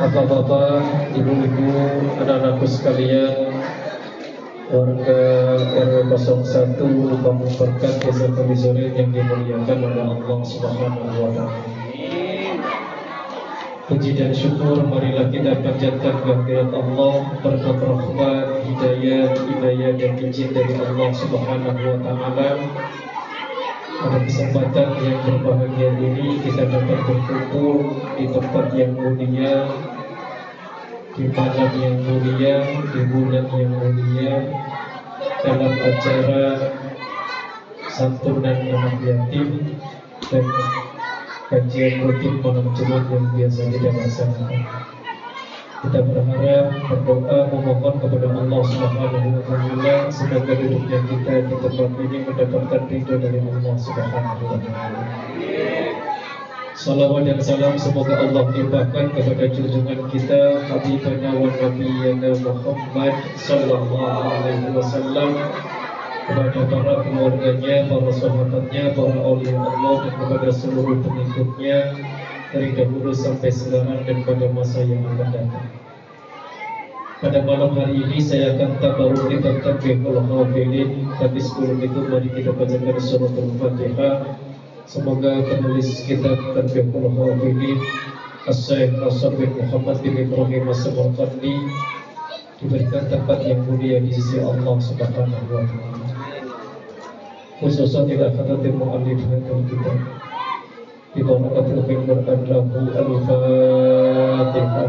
Bapak-bapak, ibu-ibu, anak-anakku sekalian Warga RW 01 Kampung Berkat Desa Kalizorin yang dimuliakan oleh Allah Subhanahu wa taala. Puji dan syukur marilah kita panjatkan kehadirat Allah berkat rahmat, hidayah, hidayah dan izin dari Allah Subhanahu wa taala. Pada kesempatan yang berbahagia ini kita dapat berkumpul di tempat yang mulia di malam yang mulia, di bulan yang mulia dalam acara santunan anak yatim dan kajian rutin malam Jumat yang biasa kita laksanakan. Kita berharap berdoa memohon kepada Allah Subhanahu wa taala semoga duduknya kita di tempat ini mendapatkan ridho dari Allah Subhanahu wa taala. Salawat dan salam semoga Allah limpahkan kepada junjungan kita Habibana wa Nabiyana Muhammad Sallallahu alaihi wasallam kepada para keluarganya, para sahabatnya, para awliya Allah dan kepada seluruh pengikutnya dari dahulu sampai sekarang dan pada masa yang akan datang. Pada malam hari ini saya akan tabaruk kitab Tabihul Hafilin Tapi sebelum itu mari kita bacakan surat Al-Fatihah Semoga penulis kitab Tanbihul Hafidin As-Syaikh Asar bin Muhammad bin Ibrahim As-Samarqandi diberikan tempat yang mulia di sisi Allah Subhanahu wa taala. Khususnya tidak kata mu'allif hadal kitab. Di barakatul mimbar adlahu al-fatihah.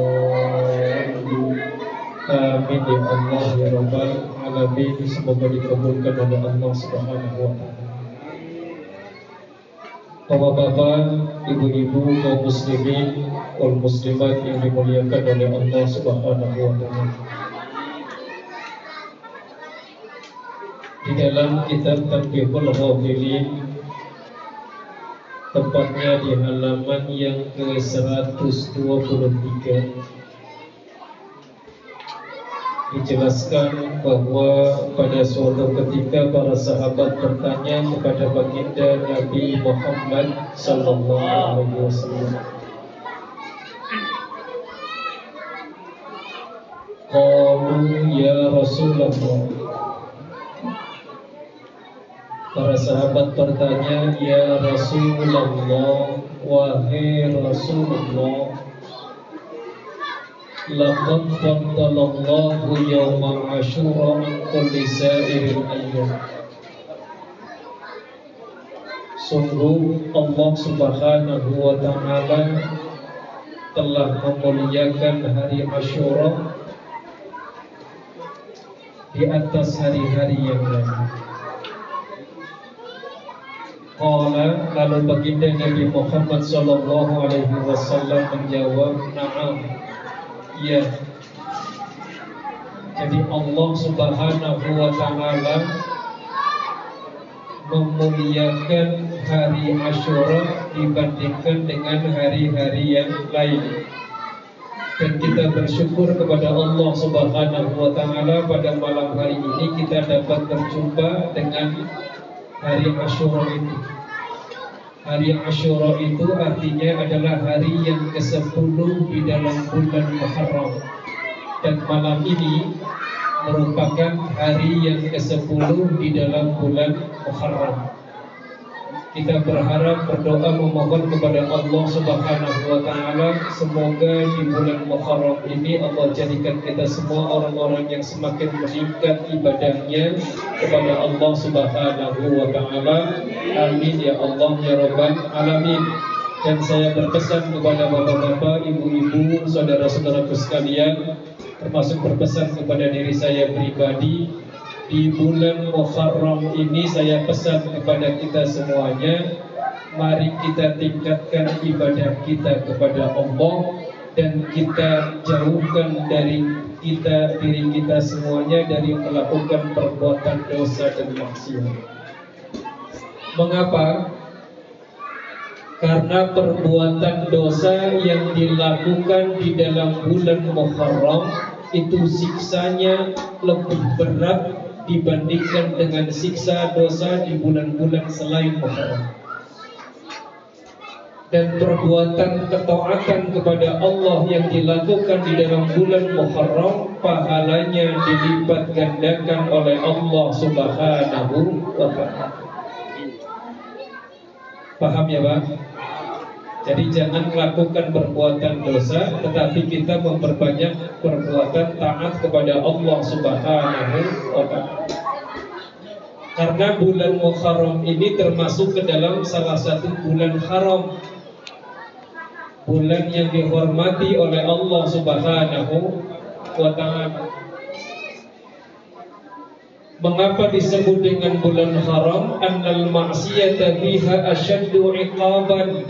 Amin ya Allah ya Rabbal Alamin Semoga dikabulkan oleh Allah Subhanahu wa Ta'ala Bapak-bapak, ibu-ibu, kaum muslimin, kaum muslimat yang dimuliakan oleh Allah Subhanahu wa taala. Di dalam kitab Tanbihul Ghafilin tempatnya di halaman yang ke-123 dijelaskan bahwa pada suatu ketika para sahabat bertanya kepada baginda Nabi Muhammad sallallahu alaihi wasallam. Ya Rasulullah. Para sahabat bertanya Ya Rasulullah Wahai Rasulullah Laqad faddalallahu yawma ashura an kulli sa'iril ayyam Sungguh Allah subhanahu wa ta'ala telah memuliakan hari Ashura di atas hari-hari yang lain. Qala lalu baginda Nabi Muhammad sallallahu alaihi wasallam menjawab, "Na'am." Ya. Jadi Allah Subhanahu wa taala memuliakan hari Asyura dibandingkan dengan hari-hari yang lain. Dan kita bersyukur kepada Allah Subhanahu wa taala pada malam hari ini kita dapat berjumpa dengan hari Asyura itu. Hari Ashura itu artinya adalah hari yang ke-10 di dalam bulan Muharram. Dan malam ini merupakan hari yang ke-10 di dalam bulan Muharram kita berharap berdoa memohon kepada Allah Subhanahu wa taala semoga di bulan Muharram ini Allah jadikan kita semua orang-orang yang semakin meningkat ibadahnya kepada Allah Subhanahu wa taala. Amin ya Allah ya rabbal alamin. Dan saya berpesan kepada bapak-bapak, ibu-ibu, saudara-saudaraku sekalian, termasuk berpesan kepada diri saya pribadi di bulan Muharram ini saya pesan kepada kita semuanya Mari kita tingkatkan ibadah kita kepada Allah dan kita jauhkan dari kita diri kita semuanya dari melakukan perbuatan dosa dan maksiat. Mengapa? Karena perbuatan dosa yang dilakukan di dalam bulan Muharram itu siksanya lebih berat dibandingkan dengan siksa dosa di bulan-bulan selain Muharram dan perbuatan ketaatan kepada Allah yang dilakukan di dalam bulan Muharram pahalanya dilipat gandakan oleh Allah Subhanahu wa taala. Paham ya, Pak? Jadi jangan melakukan perbuatan dosa tetapi kita memperbanyak perbuatan taat kepada Allah Subhanahu wa taala. Karena bulan Muharram ini termasuk ke dalam salah satu bulan haram bulan yang dihormati oleh Allah Subhanahu wa taala. Mengapa disebut dengan bulan haram? Annal ma'siyata fiha asyaddu iqaban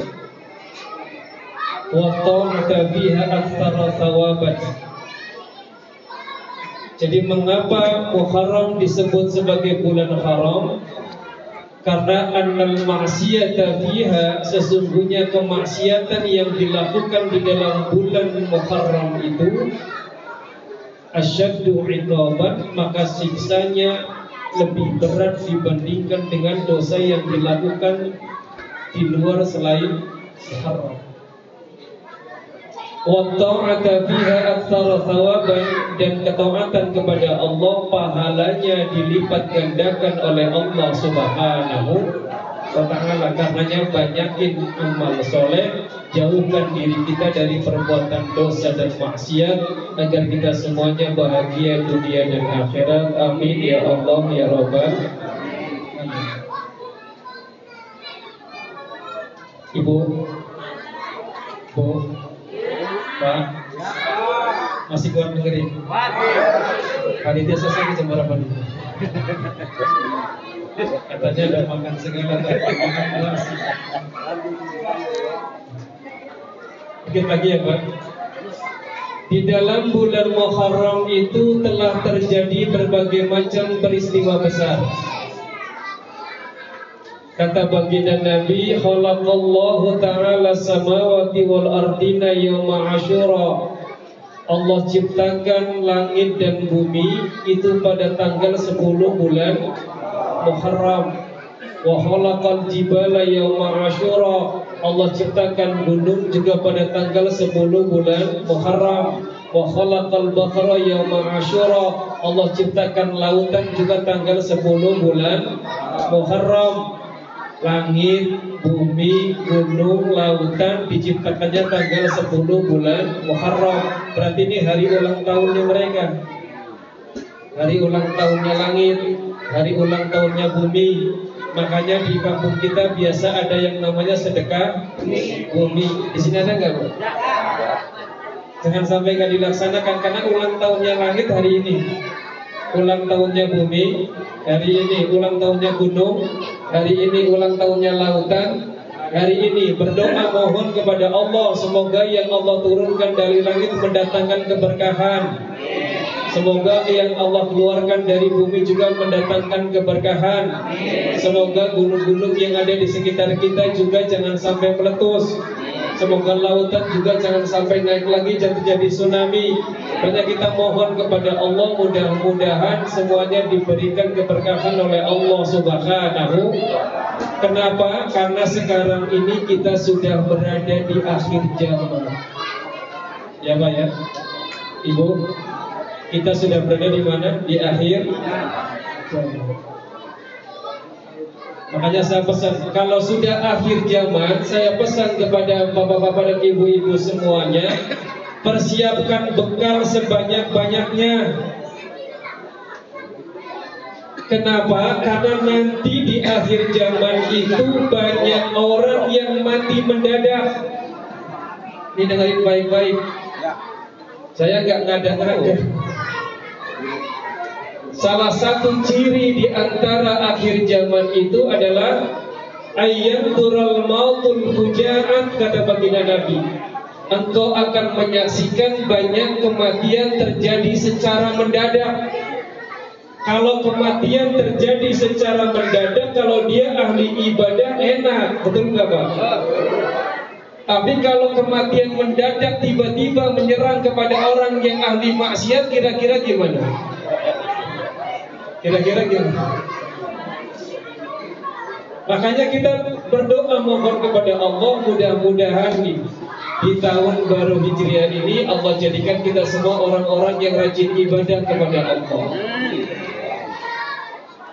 Jadi mengapa Muharram disebut sebagai bulan haram? Karena annal maksiata fiha sesungguhnya kemaksiatan yang dilakukan di dalam bulan Muharram itu asyaddu iqaban maka siksanya lebih berat dibandingkan dengan dosa yang dilakukan di luar selain Muharram wa ta'ata fiha aktsara thawaban dan ketaatan kepada Allah pahalanya dilipat gandakan oleh Allah Subhanahu wa taala. Karenanya banyakin amal soleh jauhkan diri kita dari perbuatan dosa dan maksiat agar kita semuanya bahagia dunia dan akhirat. Amin. Ya Allah ya rabbal Ibu. Bu Pak masih kuat dengerin Panitia selesai jam berapa nih? Katanya udah makan segala tapi. Dikit lagi ya Pak. Di dalam bulan Muharram itu telah terjadi berbagai macam peristiwa besar. Kata baginda Nabi, "Khalaqallahu ta'ala samawati wal ardina yawma Asyura." Allah ciptakan langit dan bumi itu pada tanggal 10 bulan Muharram. Wa khalaqal jibala yawma Asyura. Allah ciptakan gunung juga pada tanggal 10 bulan Muharram. Wa khalaqal bahra yawma Asyura. Allah ciptakan lautan juga tanggal 10 bulan Muharram langit, bumi, gunung, lautan diciptakannya tanggal 10 bulan Muharram. Berarti ini hari ulang tahunnya mereka. Hari ulang tahunnya langit, hari ulang tahunnya bumi. Makanya di kampung kita biasa ada yang namanya sedekah bumi. Di sini ada nggak, Bu? Jangan sampai nggak dilaksanakan karena ulang tahunnya langit hari ini ulang tahunnya bumi, hari ini ulang tahunnya gunung, hari ini ulang tahunnya lautan, hari ini berdoa mohon kepada Allah semoga yang Allah turunkan dari langit mendatangkan keberkahan. Semoga yang Allah keluarkan dari bumi juga mendatangkan keberkahan. Semoga gunung-gunung yang ada di sekitar kita juga jangan sampai meletus. Semoga lautan juga jangan sampai naik lagi jadi jadi tsunami. Banyak kita mohon kepada Allah mudah-mudahan semuanya diberikan keberkahan oleh Allah Subhanahu. Kenapa? Karena sekarang ini kita sudah berada di akhir zaman. Ya Pak ya, Ibu, kita sudah berada di mana? Di akhir zaman. Makanya saya pesan Kalau sudah akhir zaman Saya pesan kepada bapak-bapak dan ibu-ibu semuanya Persiapkan bekal sebanyak-banyaknya. Kenapa? Karena nanti di akhir zaman itu Banyak orang yang mati mendadak. Ini dengerin baik-baik. Saya nggak ngada-ngada Salah satu ciri di antara akhir zaman itu adalah ayat tural mautul hujaat kata baginda Nabi. engkau akan menyaksikan banyak kematian terjadi secara mendadak. Kalau kematian terjadi secara mendadak, kalau dia ahli ibadah enak, betul nggak pak? Tapi kalau kematian mendadak tiba-tiba menyerang kepada orang yang ahli maksiat, kira-kira gimana? Kira-kira gimana? Makanya kita berdoa mohon kepada Allah mudah-mudahan nih di tahun baru Hijriah ini Allah jadikan kita semua orang-orang yang rajin ibadah kepada Allah.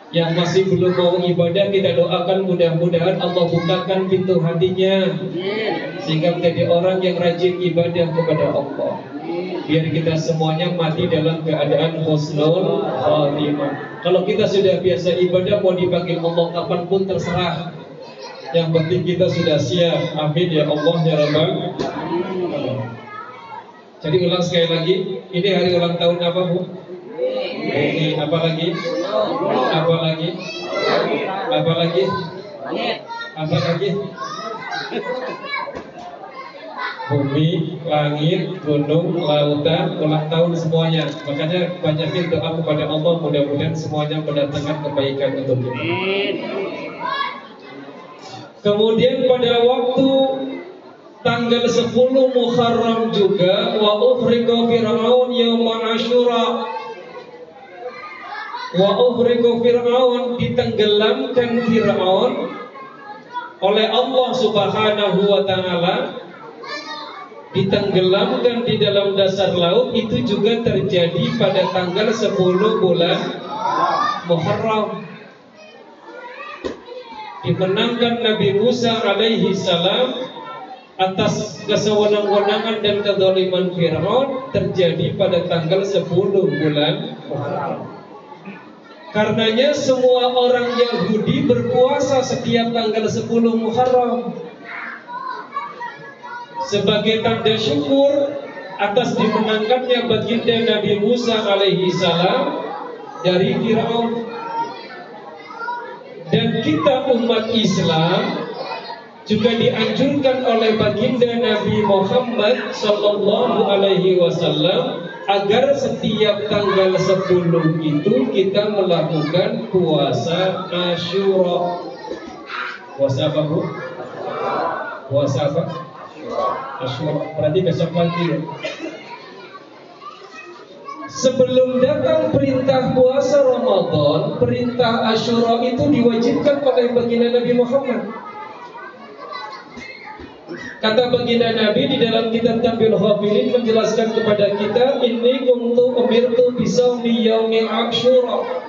Yang masih belum mau ibadah kita doakan mudah-mudahan Allah bukakan pintu hatinya sehingga menjadi orang yang rajin ibadah kepada Allah. Biar kita semuanya mati dalam keadaan husnul khatimah. Kalau kita sudah biasa ibadah mau dipanggil Allah kapan pun terserah. Yang penting kita sudah siap. Amin ya Allah ya Rabbal Jadi ulang sekali lagi, ini hari ulang tahun apa Bu? Ini apa lagi? Apa lagi? Apa lagi? Apa lagi? Bumi, langit, gunung, lautan, ulang tahun semuanya. Makanya banyakin doa kepada Allah mudah-mudahan semuanya mendatangkan kebaikan untuk kita. Kemudian pada waktu tanggal 10 Muharram juga wa ukhriqa fir'aun yauma asyura wa ukhriqa fir'aun ditenggelamkan Fir'aun oleh Allah Subhanahu wa taala ditenggelamkan di dalam dasar laut itu juga terjadi pada tanggal 10 bulan Muharram dimenangkan Nabi Musa alaihi salam atas kesewenang-wenangan dan kezaliman Fir'aun terjadi pada tanggal 10 bulan Muharram. Karenanya semua orang Yahudi berpuasa setiap tanggal 10 Muharram sebagai tanda syukur atas dimenangkannya baginda Nabi Musa alaihi salam dari Firaun dan kita umat Islam juga dianjurkan oleh baginda Nabi Muhammad sallallahu alaihi wasallam agar setiap tanggal 10 itu kita melakukan puasa Asyura. Puasa apa, Bu? Puasa apa? Berarti besok pagi ya. Sebelum datang perintah puasa Ramadan, perintah Asyura itu diwajibkan oleh baginda Nabi Muhammad. Kata baginda Nabi di dalam kitab Tabil Ghafilin menjelaskan kepada kita, ini kuntu umirtu bisawmi yaumi Asyura.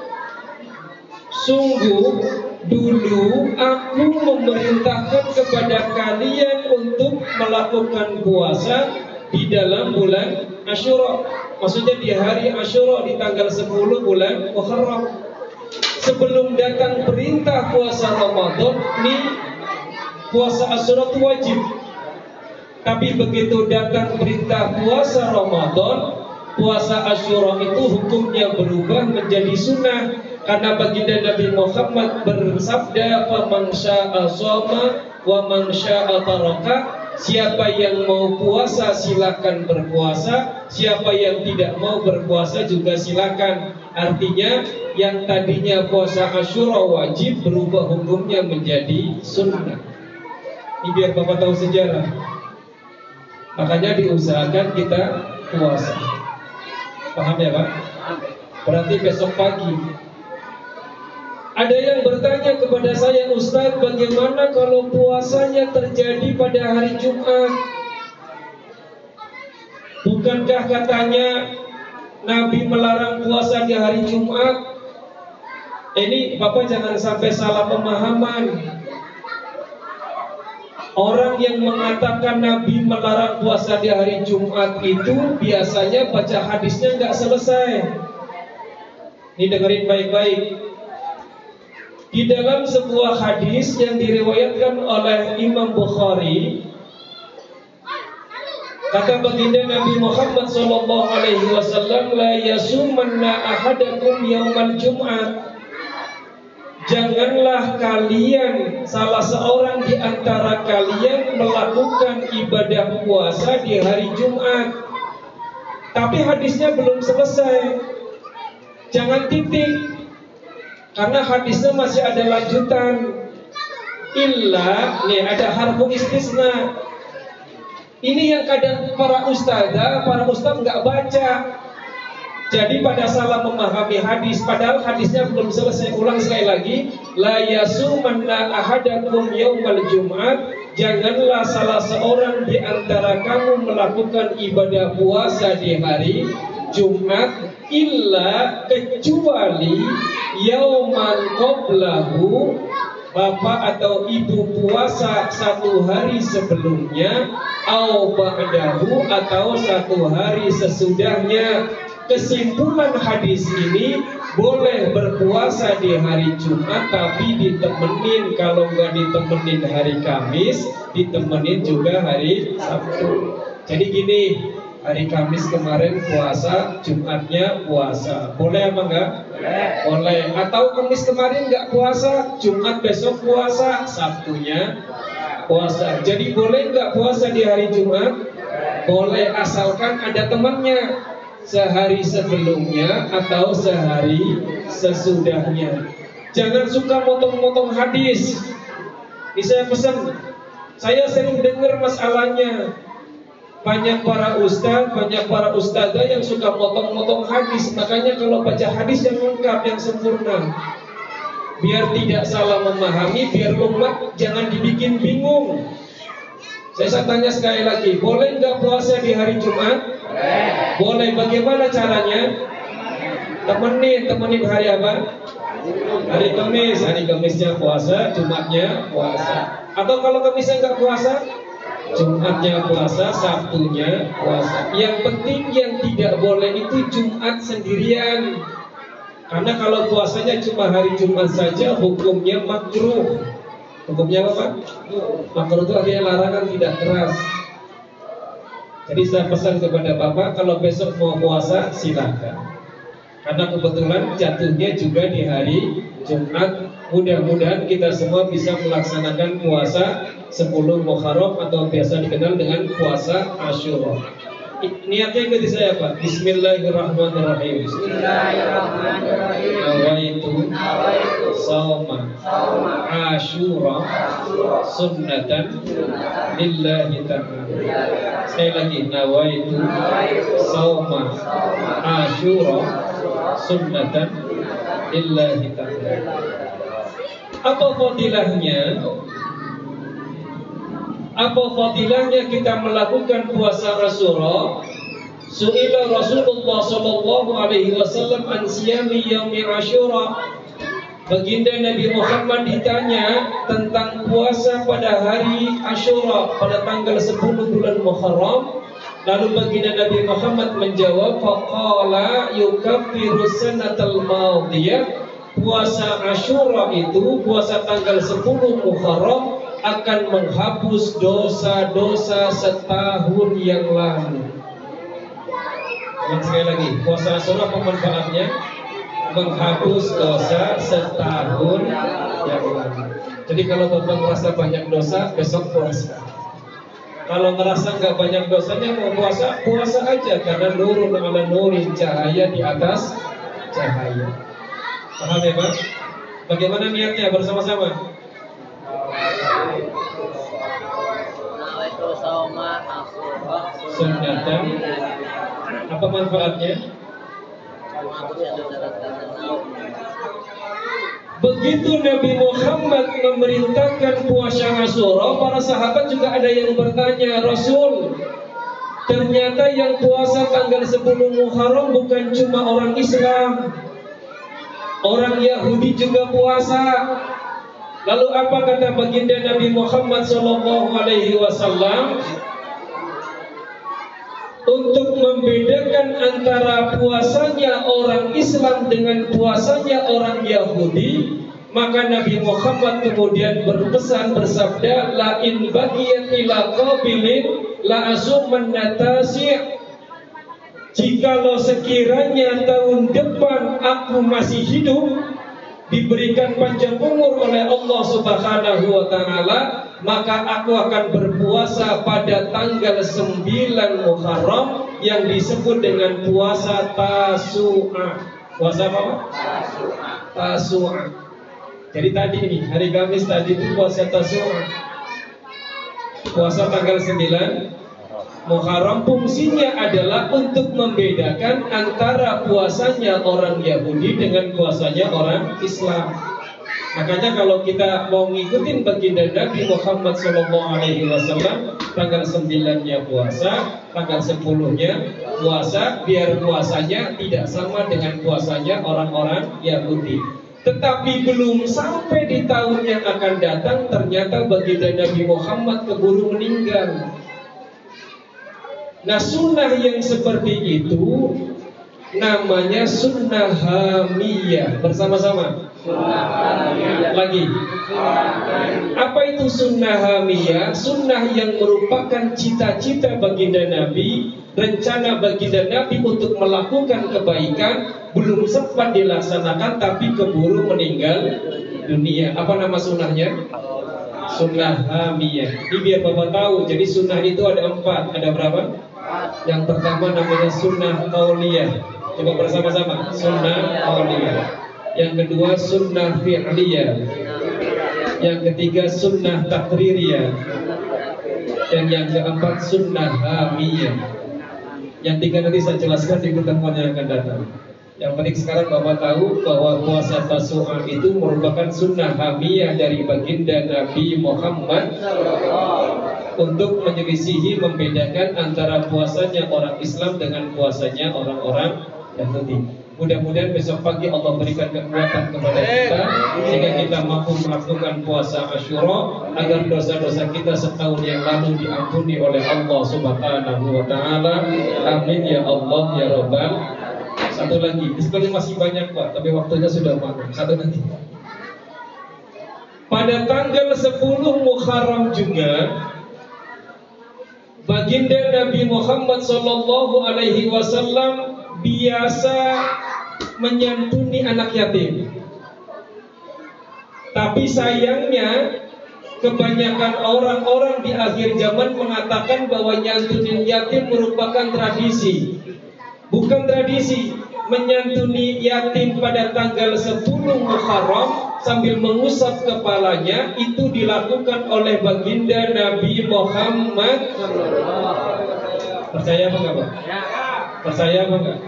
Sungguh dulu aku memerintahkan kepada kalian untuk melakukan puasa di dalam bulan Asyura. Maksudnya di hari Asyura di tanggal 10 bulan Muharram. Sebelum datang perintah puasa Ramadan, nih puasa Asyura itu wajib. Tapi begitu datang perintah puasa Ramadan, puasa Asyura itu hukumnya berubah menjadi sunnah karena baginda Nabi Muhammad bersabda, "Faman syaa'a wa man syaa'a taraka." Siapa yang mau puasa silakan berpuasa. Siapa yang tidak mau berpuasa juga silakan. Artinya yang tadinya puasa Ashura wajib berubah hukumnya menjadi sunnah. Ini biar Bapak tahu sejarah. Makanya diusahakan kita puasa. Paham ya Pak? Berarti besok pagi ada yang bertanya kepada saya Ustaz bagaimana kalau puasanya terjadi pada hari Jumat? Bukankah katanya Nabi melarang puasa di hari Jumat? Ini Bapak jangan sampai salah pemahaman. Orang yang mengatakan Nabi melarang puasa di hari Jumat itu Biasanya baca hadisnya nggak selesai. Ini dengerin baik-baik di dalam sebuah hadis yang diriwayatkan oleh Imam Bukhari Kata baginda Nabi Muhammad sallallahu alaihi wasallam la yasumanna ahadakum jum'ah Janganlah kalian salah seorang di antara kalian melakukan ibadah puasa di hari Jumat. Tapi hadisnya belum selesai. Jangan titik. Karena hadisnya masih ada lanjutan. Illa, nih ada harfu istisna. Ini yang kadang para ustazah, para ustaz nggak baca. Jadi pada salah memahami hadis Padahal hadisnya belum selesai Ulang sekali lagi La yasumanna ahadakum yaumal jum'at Janganlah salah seorang di antara kamu melakukan ibadah puasa di hari Jumat Illa kecuali Yauman qoblahu Bapak atau ibu puasa satu hari sebelumnya Au ba'dahu atau satu hari sesudahnya Kesimpulan hadis ini boleh berpuasa di hari Jumat tapi ditemenin kalau nggak ditemenin hari Kamis ditemenin juga hari Sabtu. Jadi gini hari Kamis kemarin puasa Jumatnya puasa boleh apa enggak? Boleh. Atau Kamis kemarin nggak puasa Jumat besok puasa Sabtunya puasa. Jadi boleh nggak puasa di hari Jumat? Boleh asalkan ada temannya sehari sebelumnya atau sehari sesudahnya. Jangan suka motong-motong hadis. Ini saya pesan. Saya sering dengar masalahnya. Banyak para ustaz, banyak para ustazah yang suka motong-motong hadis. Makanya kalau baca hadis yang lengkap, yang sempurna. Biar tidak salah memahami, biar umat jangan dibikin bingung. Saya tanya sekali lagi, boleh nggak puasa di hari Jumat? Boleh. Bagaimana caranya? Temenin, temenin hari apa? Hari Kamis, hari Kamisnya puasa, Jumatnya puasa. Atau kalau Kamisnya nggak puasa, Jumatnya puasa, Sabtunya puasa. Yang penting yang tidak boleh itu Jumat sendirian. Karena kalau puasanya cuma hari Jumat saja, hukumnya makruh. Hukumnya apa? Makruh itu artinya larangan tidak keras. Jadi saya pesan kepada Bapak kalau besok mau puasa silakan. Karena kebetulan jatuhnya juga di hari Jumat. Mudah-mudahan kita semua bisa melaksanakan puasa 10 Muharram atau biasa dikenal dengan puasa Ashura. Niatnya ikuti saya Pak Bismillahirrahmanirrahim. Bismillahirrahmanirrahim. Nawaitu Sawma Ashura Sunnatan Lillahi ta'ala. Sekali lagi Nawaitu Sawma Ashura Sunnatan Lillahi ta'ala. Apa fadilahnya apa fadilahnya kita melakukan puasa Rasulullah? Su'ila Rasulullah sallallahu alaihi wasallam an siyami yaumi Asyura. Baginda Nabi Muhammad ditanya tentang puasa pada hari Asyura pada tanggal 10 bulan Muharram. Lalu baginda Nabi Muhammad menjawab faqala yukaffiru sanatal madiyah. Puasa Asyura itu puasa tanggal 10 Muharram akan menghapus dosa-dosa setahun yang lalu. Dan sekali lagi, puasa Asyura pemanfaatnya menghapus dosa setahun yang lalu. Jadi kalau bapak merasa banyak dosa, besok puasa. Kalau merasa nggak banyak dosanya mau puasa, puasa aja karena nurun ala nurin cahaya di atas cahaya. Paham ya Pak? Bagaimana niatnya bersama-sama? Sunnatan Apa manfaatnya? Begitu Nabi Muhammad memerintahkan puasa Asyura, para sahabat juga ada yang bertanya, Rasul, ternyata yang puasa tanggal 10 Muharram bukan cuma orang Islam. Orang Yahudi juga puasa. Lalu apa kata baginda Nabi Muhammad sallallahu alaihi wasallam? Untuk membedakan antara puasanya orang Islam dengan puasanya orang Yahudi, maka Nabi Muhammad kemudian berpesan bersabda, la in bagiyat ila qabilin la Jikalau sekiranya tahun depan aku masih hidup diberikan panjang umur oleh Allah Subhanahu wa taala, maka aku akan berpuasa pada tanggal 9 Muharram yang disebut dengan puasa Tasu'a. Puasa apa? Tasu'a. Tasu'a. Jadi tadi ini hari Kamis tadi itu puasa Tasu'a. Puasa tanggal 9 Muharram fungsinya adalah untuk membedakan antara puasanya orang Yahudi dengan puasanya orang Islam. Makanya kalau kita mau ngikutin baginda Nabi Muhammad Shallallahu Alaihi Wasallam tanggal 9-nya puasa, tanggal 10-nya puasa, biar puasanya tidak sama dengan puasanya orang-orang Yahudi. Tetapi belum sampai di tahun yang akan datang ternyata baginda Nabi Muhammad keburu meninggal. Nah sunnah yang seperti itu namanya sunnah hamiyah bersama-sama. Lagi. Apa itu sunnah hamiyah? Sunnah yang merupakan cita-cita baginda Nabi, rencana baginda Nabi untuk melakukan kebaikan belum sempat dilaksanakan tapi keburu meninggal dunia. Apa nama sunnahnya? Sunnah hamiyah. Ini biar bapak tahu. Jadi sunnah itu ada empat. Ada berapa? Yang pertama namanya sunnah kauliyah. Coba bersama-sama. Sunnah kauliyah. Yang kedua sunnah fi'liyah. Yang ketiga sunnah takririyah. Dan yang keempat sunnah hamiyah. Yang tiga nanti saya jelaskan di pertemuan yang akan datang. Yang penting sekarang Bapak tahu bahwa puasa Tasu'a itu merupakan sunnah hamiyah dari baginda Nabi Muhammad untuk menyelisihi membedakan antara puasanya orang Islam dengan puasanya orang-orang Yahudi. Mudah-mudahan besok pagi Allah berikan kekuatan kepada kita sehingga kita mampu melakukan puasa Asyura agar dosa-dosa kita setahun yang lalu diampuni oleh Allah Subhanahu wa taala. Amin ya Allah ya Rabbal satu lagi, sebetulnya masih banyak Pak, tapi waktunya sudah malam. Satu lagi. Pada tanggal 10 Muharram juga Baginda Nabi Muhammad Sallallahu Alaihi Wasallam biasa menyantuni anak yatim. Tapi sayangnya kebanyakan orang-orang di akhir zaman mengatakan bahwa nyantunin yatim merupakan tradisi. Bukan tradisi, menyantuni yatim pada tanggal 10 Muharram sambil mengusap kepalanya itu dilakukan oleh baginda Nabi Muhammad Percaya apa enggak, Pak? Percaya apa enggak?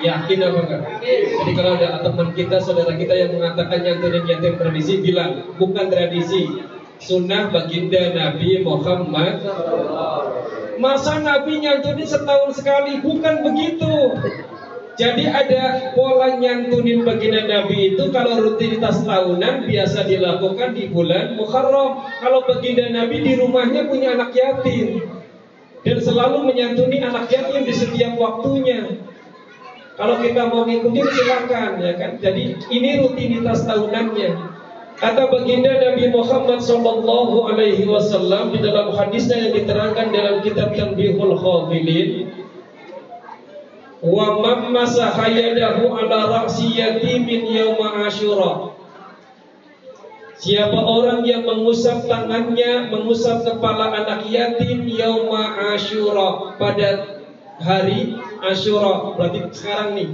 Yakin apa enggak? Jadi kalau ada teman kita, saudara kita yang mengatakan nyantunin yatim tradisi, bilang bukan tradisi, sunnah baginda Nabi Muhammad. Masa Nabi nyantunin setahun sekali? Bukan begitu. Jadi ada pola nyantunin baginda Nabi itu kalau rutinitas tahunan biasa dilakukan di bulan Muharram. Kalau baginda Nabi di rumahnya punya anak yatim dan selalu menyantuni anak yatim di setiap waktunya. Kalau kita mau ngikutin silakan ya kan. Jadi ini rutinitas tahunannya. Kata baginda Nabi Muhammad Sallallahu Alaihi Wasallam di dalam hadisnya yang diterangkan dalam kitab Tanbihul Khafilin wa man masaha yadahu ala ra'si yatimin yauma asyura. Siapa orang yang mengusap tangannya mengusap kepala anak yatim yauma asyura. Pada hari asyura. Berarti sekarang nih.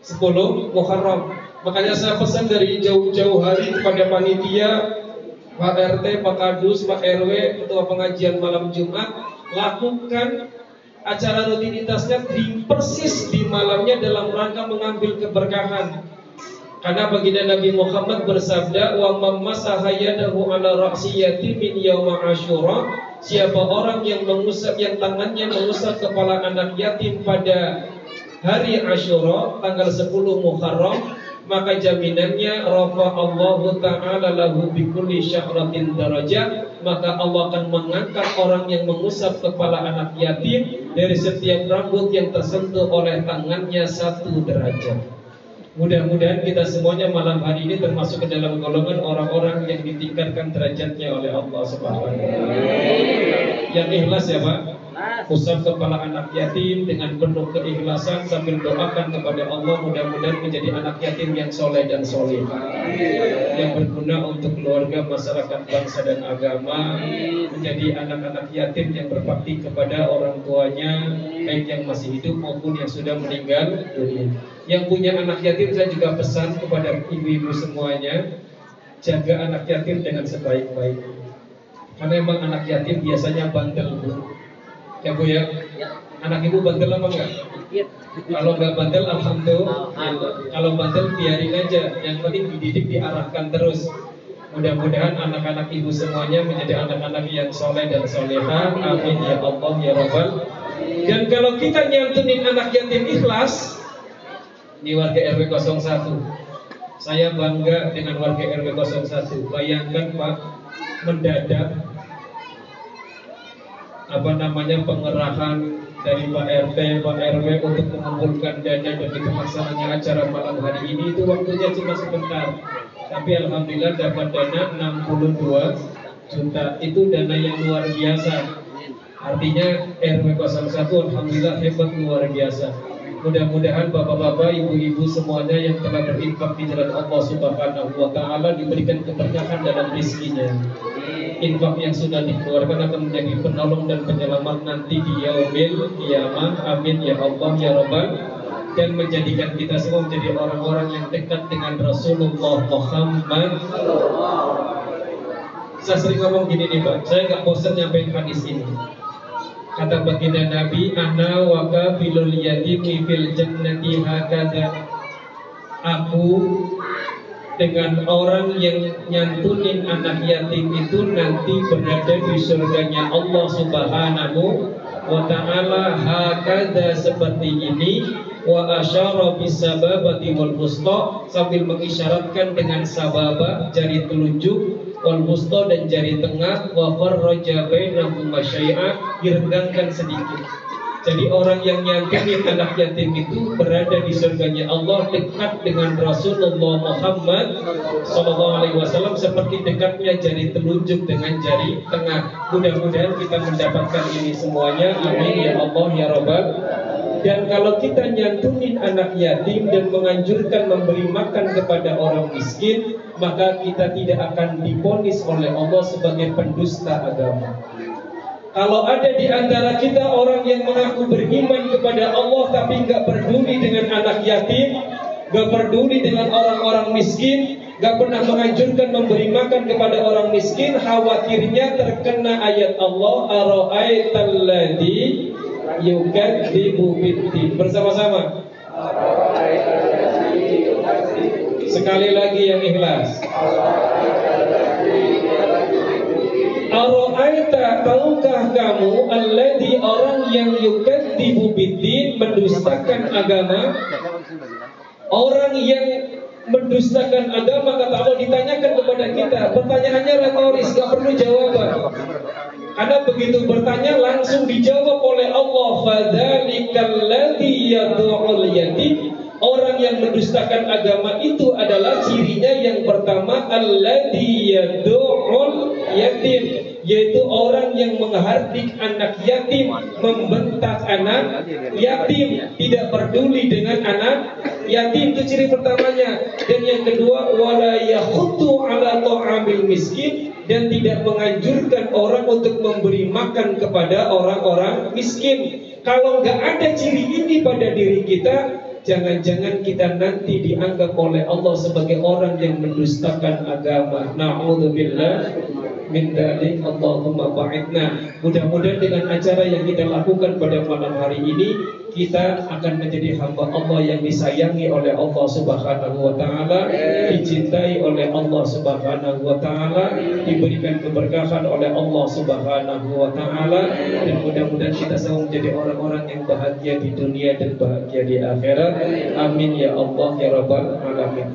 10 Muharram. Makanya saya pesan dari jauh-jauh hari kepada panitia Pak RT, Pak Kadus, Pak RW ketua pengajian malam Jumat lakukan acara rutinitasnya di persis di malamnya dalam rangka mengambil keberkahan. Karena baginda Nabi Muhammad bersabda, "Wa mammasaha yadahu ala ra'si yatimin yauma asyura." Siapa orang yang mengusap yang tangannya mengusap kepala anak yatim pada hari Asyura tanggal 10 Muharram maka jaminannya rafa Allah taala lahu bi kulli syahratin darajat maka Allah akan mengangkat orang yang mengusap kepala anak yatim dari setiap rambut yang tersentuh oleh tangannya satu derajat. Mudah-mudahan kita semuanya malam hari ini termasuk ke dalam golongan orang-orang yang ditingkatkan derajatnya oleh Allah Subhanahu wa taala. Yang ikhlas ya, Pak. Usap kepala anak yatim dengan penuh keikhlasan sambil doakan kepada Allah mudah-mudahan menjadi anak yatim yang soleh dan solehah yang berguna untuk keluarga, masyarakat, bangsa dan agama menjadi anak-anak yatim yang berbakti kepada orang tuanya baik yang masih hidup maupun yang sudah meninggal dunia. Yang punya anak yatim saya juga pesan kepada ibu-ibu semuanya jaga anak yatim dengan sebaik-baiknya. Karena emang anak yatim biasanya bandel bu. Ya Bu ya? ya. Anak ibu bandel apa enggak? Ya. Kalau enggak bandel alhamdulillah. Kalau bandel biarin aja. Yang penting dididik diarahkan terus. Mudah-mudahan anak-anak ibu semuanya menjadi anak-anak yang soleh dan soleha. Amin ya Allah ya Rabbal. Dan kalau kita nyantunin anak yatim ikhlas, ini warga RW 01. Saya bangga dengan warga RW 01. Bayangkan Pak, mendadak apa namanya pengerahan dari Pak RT, Pak RW untuk mengumpulkan dana dan pelaksananya acara malam hari ini itu waktunya cuma sebentar. Tapi alhamdulillah dapat dana 62 juta. Itu dana yang luar biasa. Artinya RW 01 alhamdulillah hebat luar biasa. Mudah-mudahan bapak-bapak, ibu-ibu semuanya yang telah berinfak di jalan Allah Subhanahu wa taala diberikan keberkahan dalam rezekinya infak yang sudah dikeluarkan akan menjadi penolong dan penyelamat nanti di yaumil kiamah. Amin ya Allah ya Rabbal dan menjadikan kita semua menjadi orang-orang yang dekat dengan Rasulullah Muhammad. Saya sering ngomong gini nih Pak, saya nggak bosan nyampein hadis ini. Kata baginda Nabi, Ana waka bilul yatimi fil jannati hakada. Aku dengan orang yang nyantunin anak yatim itu nanti berada di surganya Allah Subhanahu wa taala hakada seperti ini wa asyara bisababati wal sambil mengisyaratkan dengan sababa jari telunjuk wal dan jari tengah wa farraja bainahum syai'a direndangkan sedikit jadi orang yang nyantumin anak yatim itu berada di surganya Allah dekat dengan Rasulullah Muhammad Sallallahu Alaihi Wasallam seperti dekatnya jari telunjuk dengan jari tengah. Mudah-mudahan kita mendapatkan ini semuanya. Amin ya Allah ya Rabbal. Dan kalau kita nyantumin anak yatim dan menganjurkan memberi makan kepada orang miskin, maka kita tidak akan diponis oleh Allah sebagai pendusta agama. Kalau ada di antara kita orang yang mengaku beriman kepada Allah tapi nggak peduli dengan anak yatim, nggak peduli dengan orang-orang miskin, nggak pernah menganjurkan memberi makan kepada orang miskin, khawatirnya terkena ayat Allah aro'aitalladzi yukadzibu biddin. Bersama-sama. Sekali lagi yang ikhlas. Aro'aita tahukah kamu alladhi orang yang yukadzibu biddin mendustakan agama? Orang yang mendustakan agama kata Allah ditanyakan kepada kita. Pertanyaannya retoris gak perlu jawaban. Karena begitu bertanya langsung dijawab oleh Allah. Fadzalikal ladzi yad'ul yatim Orang yang mendustakan agama itu adalah cirinya yang pertama alladzi yad'ul yatim yaitu orang yang menghardik anak yatim, membentak anak yatim, tidak peduli dengan anak yatim itu ciri pertamanya. Dan yang kedua wala yahutu ala ta'amil miskin dan tidak menganjurkan orang untuk memberi makan kepada orang-orang miskin. Kalau nggak ada ciri ini pada diri kita, jangan-jangan kita nanti dianggap oleh Allah sebagai orang yang mendustakan agama. Na'udzubillah min dalik Allahumma ba'idna. Mudah-mudahan dengan acara yang kita lakukan pada malam hari ini kita akan menjadi hamba Allah yang disayangi oleh Allah Subhanahu wa taala, dicintai oleh Allah Subhanahu wa taala, diberikan keberkahan oleh Allah Subhanahu wa taala dan mudah-mudahan kita semua menjadi orang-orang yang bahagia di dunia dan bahagia di akhirat. Amin ya Allah ya rabbal alamin.